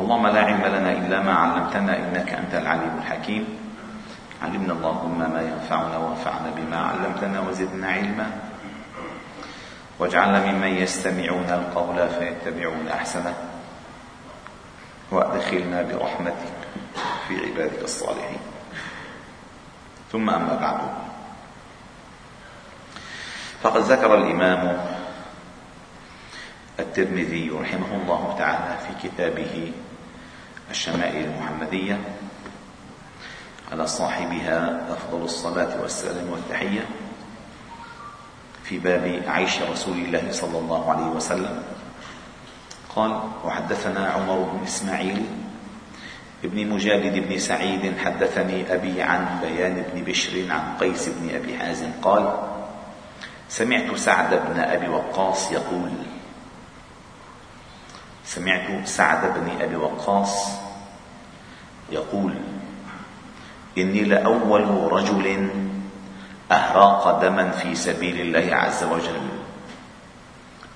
اللهم لا علم لنا إلا ما علمتنا إنك أنت العليم الحكيم. علمنا اللهم ما ينفعنا وانفعنا بما علمتنا وزدنا علما. واجعلنا ممن يستمعون القول فيتبعون أحسنه. وأدخلنا برحمتك في عبادك الصالحين. ثم أما بعد. فقد ذكر الإمام الترمذي رحمه الله تعالى في كتابه الشمائل المحمدية على صاحبها أفضل الصلاة والسلام والتحية في باب عيش رسول الله صلى الله عليه وسلم. قال وحدثنا عمر بن إسماعيل ابن مجالد بن سعيد حدثني أبي عن بيان بن بشر عن قيس بن أبي حازم قال سمعت سعد بن أبي وقاص يقول سمعت سعد بن أبي وقاص يقول إني لأول رجل أهراق دما في سبيل الله عز وجل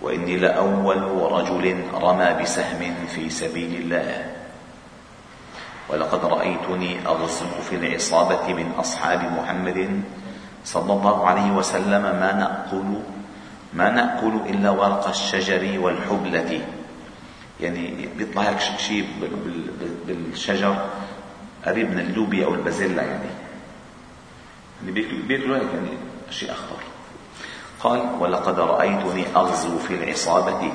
وإني لأول رجل رمى بسهم في سبيل الله. ولقد رأيتني اغصب في العصابة من أصحاب محمد صلى الله عليه وسلم ما نأكل ما نأكل إلا ورق الشجر والحبلة. يعني بيطلع هيك شيء بالشجر قريب من اللوبيا أو البازيلا يعني. اللي بياكلوا هيك يعني شيء اخضر قال ولقد رأيتني أغزو في العصابة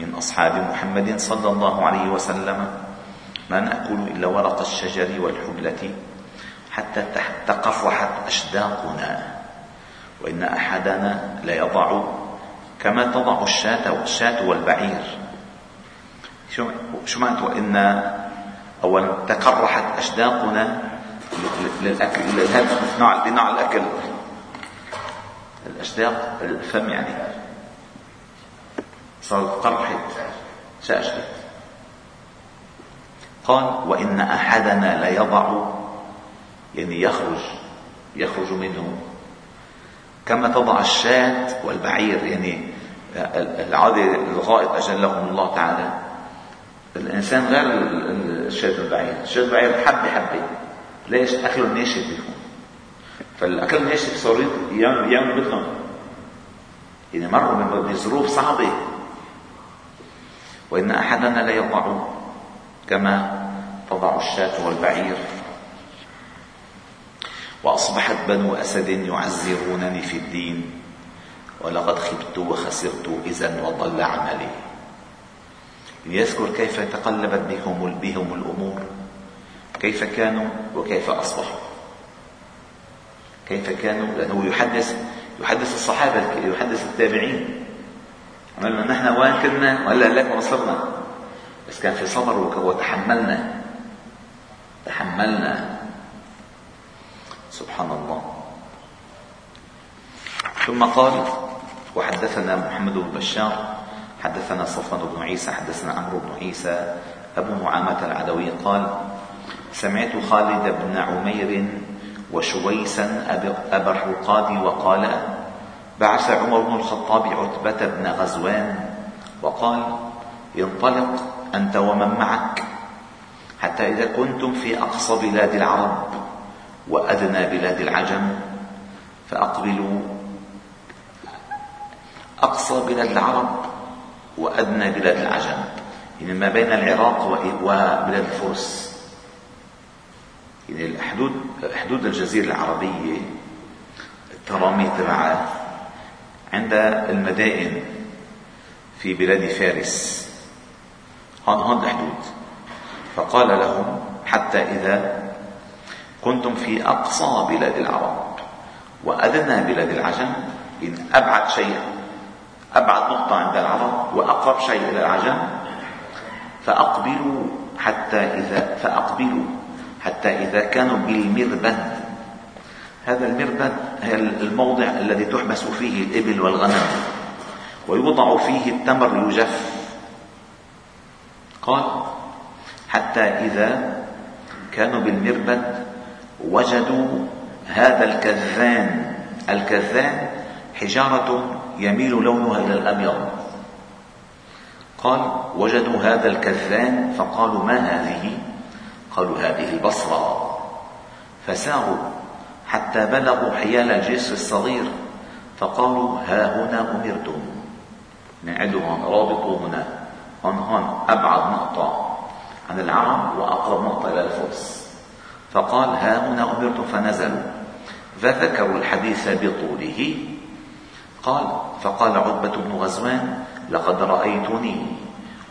من أصحاب محمد صلى الله عليه وسلم. ما نأكل إلا ورق الشجر والحبلة حتى تقرحت أشداقنا. وإن أحدنا ليضع كما تضع الشاة والبعير شو شو معناته وإن أولا تقرحت أشداقنا للأكل لنوع الأكل. الأشداق الفم يعني. صارت قرحت شاشت قال وإن أحدنا ليضع يعني يخرج يخرج منه. كما تضع الشاة والبعير يعني العادة الغائط أجلهم الله تعالى. الإنسان غير الشاة البعير، الشاة البعير حبة حبة. ليش؟ اكله ناشف بيكون. فالأكل الناشف صار يعمل مثلهم يعني مروا بظروف صعبة. وإن أحدنا لا يضع كما تضع الشاة والبعير. وأصبحت بنو أسد يعزرونني في الدين. ولقد خبت وخسرت إذا وضل عملي. ليذكر كيف تقلبت بهم بهم الأمور كيف كانوا وكيف أصبحوا. كيف كانوا؟ لأنه يحدث يحدث الصحابة يحدث التابعين. عملنا نحن وين كنا؟ وهلا لك وصلنا. بس كان في صبر وتحملنا. تحملنا. سبحان الله. ثم قال وحدثنا محمد بن بشار حدثنا صفوان بن عيسى حدثنا عمرو بن عيسى أبو نعامة العدوي قال سمعت خالد بن عمير وشويسا أبا الرقاد وقال بعث عمر بن الخطاب عتبة بن غزوان وقال انطلق أنت ومن معك حتى إذا كنتم في أقصى بلاد العرب وأدنى بلاد العجم فأقبلوا أقصى بلاد العرب وأدنى بلاد العجم. يعني ما بين العراق وبلاد الفرس. يعني الحدود حدود الجزيرة العربية الترامي تبعها عند المدائن في بلاد فارس. هون هون الحدود. فقال لهم حتى إذا كنتم في أقصى بلاد العرب وأدنى بلاد العجم إن أبعد شيء أبعد نقطة عند العرب وأقرب شيء إلى العجم فأقبلوا حتى إذا فأقبلوا حتى إذا كانوا بالمربد. هذا المربد هي الموضع الذي تحبس فيه الإبل والغنم ويوضع فيه التمر يجف. قال حتى إذا كانوا بالمربد وجدوا هذا الكذان الكذان حجارة يميل لونها إلى الأبيض. قال وجدوا هذا الكذان فقالوا ما هذه؟ قالوا هذه البصرة. فساروا حتى بلغوا حيال الجسر الصغير فقالوا ها هنا أمرتم. نعدوا هون رابطوا هنا. هون هون أبعد نقطة عن العرب وأقرب نقطة إلى الفرس. فقال ها هنا أمرتم فنزلوا. فذكروا الحديث بطوله. قال فقال عتبة بن غزوان لقد رأيتني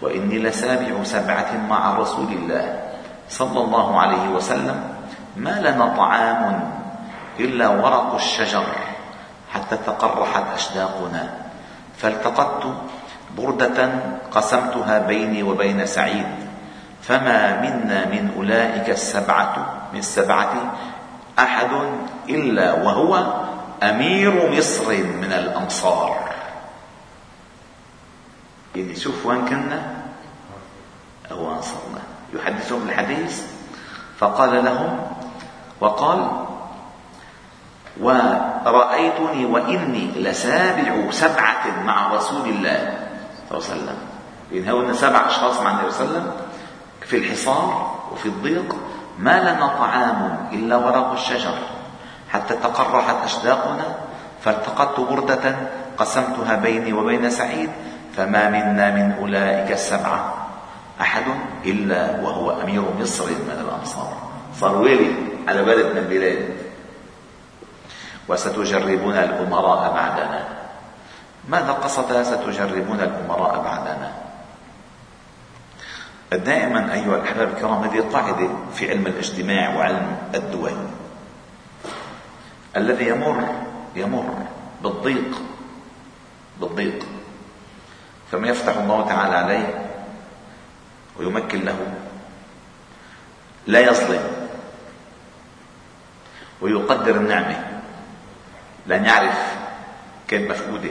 وإني لسابع سبعة مع رسول الله صلى الله عليه وسلم ما لنا طعام إلا ورق الشجر حتى تقرحت أشداقنا فالتقطت بردة قسمتها بيني وبين سعيد فما منا من أولئك السبعة من السبعة أحد إلا وهو أمير مصر من الأمصار يعني شوف وين كنا؟ أو وين صرنا يحدثهم الحديث. فقال لهم وقال ورأيتني وإني لسابع سبعة مع رسول الله صلى الله عليه وسلم. يعني هؤلاء سبع أشخاص مع النبي صلى الله عليه وسلم في الحصار وفي الضيق. ما لنا طعام إلا ورق الشجر. حتى تقرحت أشداقنا فالتقطت بردة قسمتها بيني وبين سعيد فما منا من أولئك السبعة أحد إلا وهو أمير مصر من الأنصار. صار ويلي على بلد من البلاد. وستجربون الأمراء بعدنا. ماذا قصد ستجربون الأمراء بعدنا؟ دائما أيها الأحباب الكرام هذه قاعدة في علم الاجتماع وعلم الدول. الذي يمر يمر بالضيق بالضيق. فما يفتح الله تعالى عليه ويمكن له لا يظلم ويقدر النعمة. لأن يعرف كيف مفقودة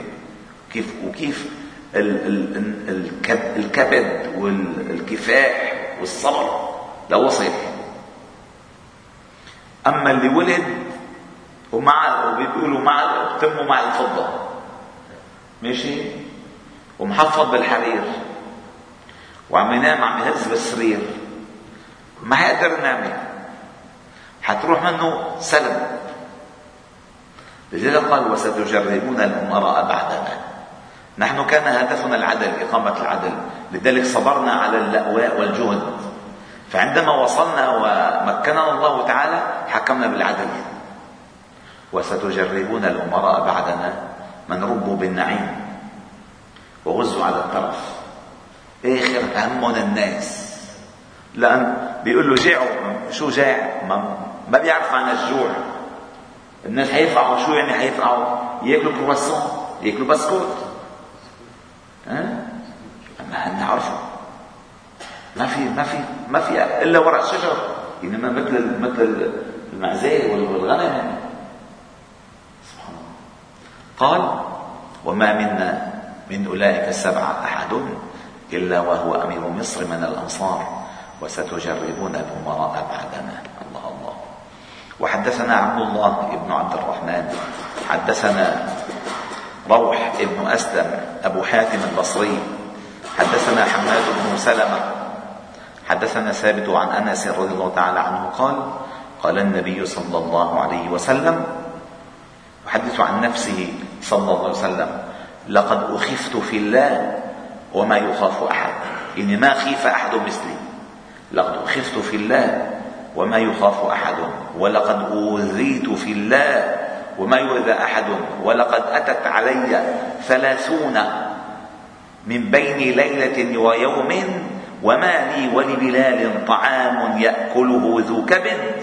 كيف وكيف الكبد والكفاح والصبر لو وصل أما اللي ولد ومع وبيقولوا مع تمه مع الفضه ماشي؟ ومحفظ بالحرير. وعم ينام عم يهز بالسرير. ما حيقدر ينام. حتروح منه سلب لذلك قال وستجربون الامراء بعدنا. نحن كان هدفنا العدل إقامة العدل. لذلك صبرنا على اللأواء والجهد. فعندما وصلنا ومكننا الله تعالى حكمنا بالعدل. وستجربون الأمراء بعدنا من ربوا بالنعيم وغزوا على الطرف. آخر همهم الناس. لأن بيقول له جاعوا شو جاع؟ ما, ما بيعرف عن الجوع. الناس حيفقعوا شو يعني حيفقعوا ياكلوا كرواسون ياكلوا بسكوت. ها؟ ما نعرفه ما في ما في ما في إلا ورق شجر. إنما مثل مثل المعزية والغنم. قال وما منا من أولئك السبعة أحد إلا وهو أمير مصر من الأنصار وستجربون الأمراء بعدنا. الله الله. وحدثنا عبد الله بن عبد الرحمن. حدثنا روح بن أسلم أبو حاتم البصري. حدثنا حماد بن سلمة. حدثنا ثابت عن أنس رضي الله تعالى عنه قال قال النبي صلى الله عليه وسلم يحدث عن نفسه صلى الله عليه وسلم لقد أخفت في الله وما يخاف أحد. إني ما خيف أحد مثلي. لقد أخفت في الله وما يخاف أحد. ولقد أوذيت في الله وما يؤذى أحد. ولقد أتت علي ثلاثون من بين ليلة ويوم وما لي ولبلال طعام يأكله ذو كبد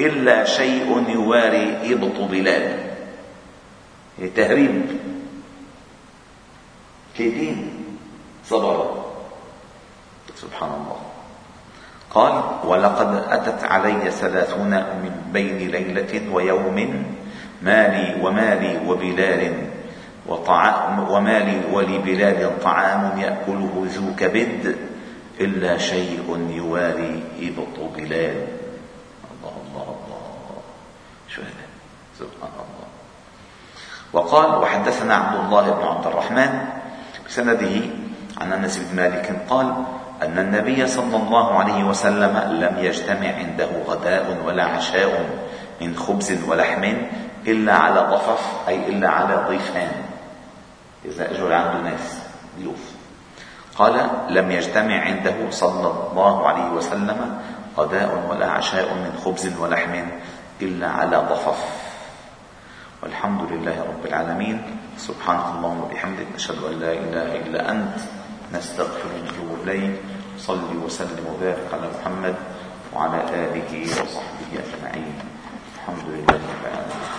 إلا شيء يواري إبط بلال تهريب كيدين صبر سبحان الله. قال ولقد أتت علي ثلاثون من بين ليلة ويوم مالي ومالي وبلال وطعام ومالي ولبلال طعام يأكله ذو كبد إلا شيء يواري إبط بلال. الله الله الله. شو هذا؟ سبحان وقال وحدثنا عبد الله بن عبد الرحمن بسنده عن أنس بن مالك قال أن النبي صلى الله عليه وسلم لم يجتمع عنده غداء ولا عشاء من خبز ولحم إلا على ضفف أي إلا على ضيفان. إذا اجوا عنده ناس ضيوف قال لم يجتمع عنده صلى الله عليه وسلم غداء ولا عشاء من خبز ولحم إلا على ضفف والحمد لله رب العالمين. سبحانك اللهم وبحمدك نشهد أن لا إله إلا أنت نستغفر ونتوب إليك. صل وسلم وبارك على محمد وعلى آله وصحبه أجمعين. الحمد لله رب العالمين.